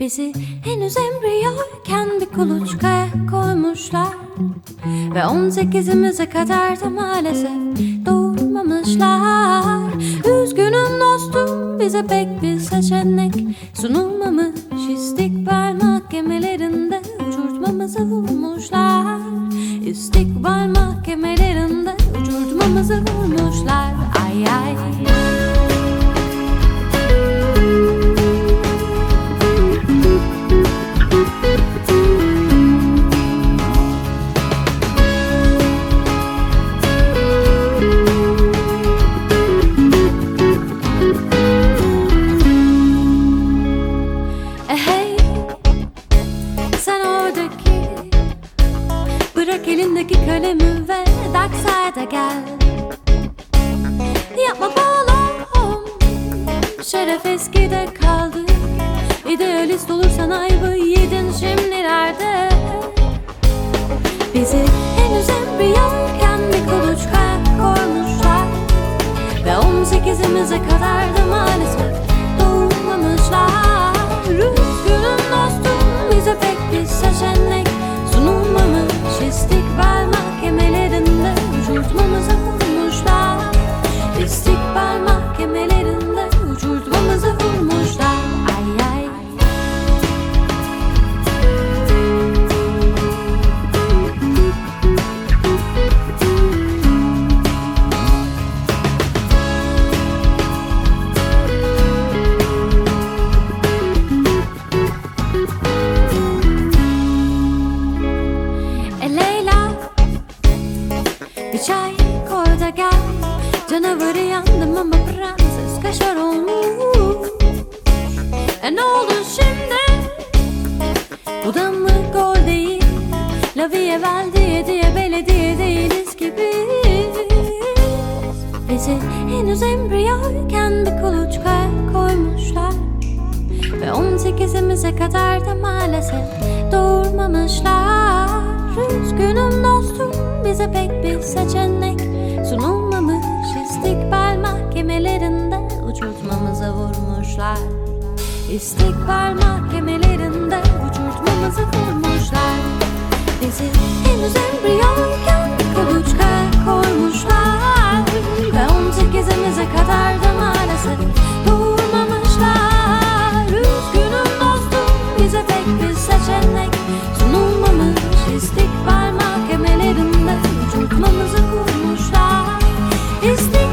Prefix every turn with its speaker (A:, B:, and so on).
A: Bizi henüz embriyoyken bir kuluçkaya koymuşlar. Ve 18'imize kadar da maalesef doğurmamışlar Üzgünüm dostum bize pek bir seçenek sunulmamış. İstikbal mahkemelerinde uçurtmamızı vurmuşlar Bırak elindeki kalemi ve dark side'a gel. Yapma balon Şeref eskide kaldı. İdealist olursan ayvı yedin şimdilerde Bizi henüz embriyoyken bir kuluçkaya koymuşlar Ve 18'imize kadar da maalesef Canavarı yandım ama prenses kaşar olmuş. E ne oldu şimdi? Bu da mı gol değil? La vie diye diye belediye değiliz ki biz Bizi henüz embriyoyken bir kuluçkaya koymuşlar. Ve 18'imize kadar da maalesef doğurmamışlar. Üzgünüm dostum bize pek bir seçenek kurmuşlar. İstikbal mahkemelerinde uçurtmamızı kurmuşlar. Bizi henüz embriyoyken kabuçka koymuşlar. Ve 18'imize kadar da maalesef doğurmamışlar Üzgünüm dostum bize tek bir seçenek sunulmamış. İstikbal mahkemelerinde uçurtmamızı kurmuşlar. İstikbal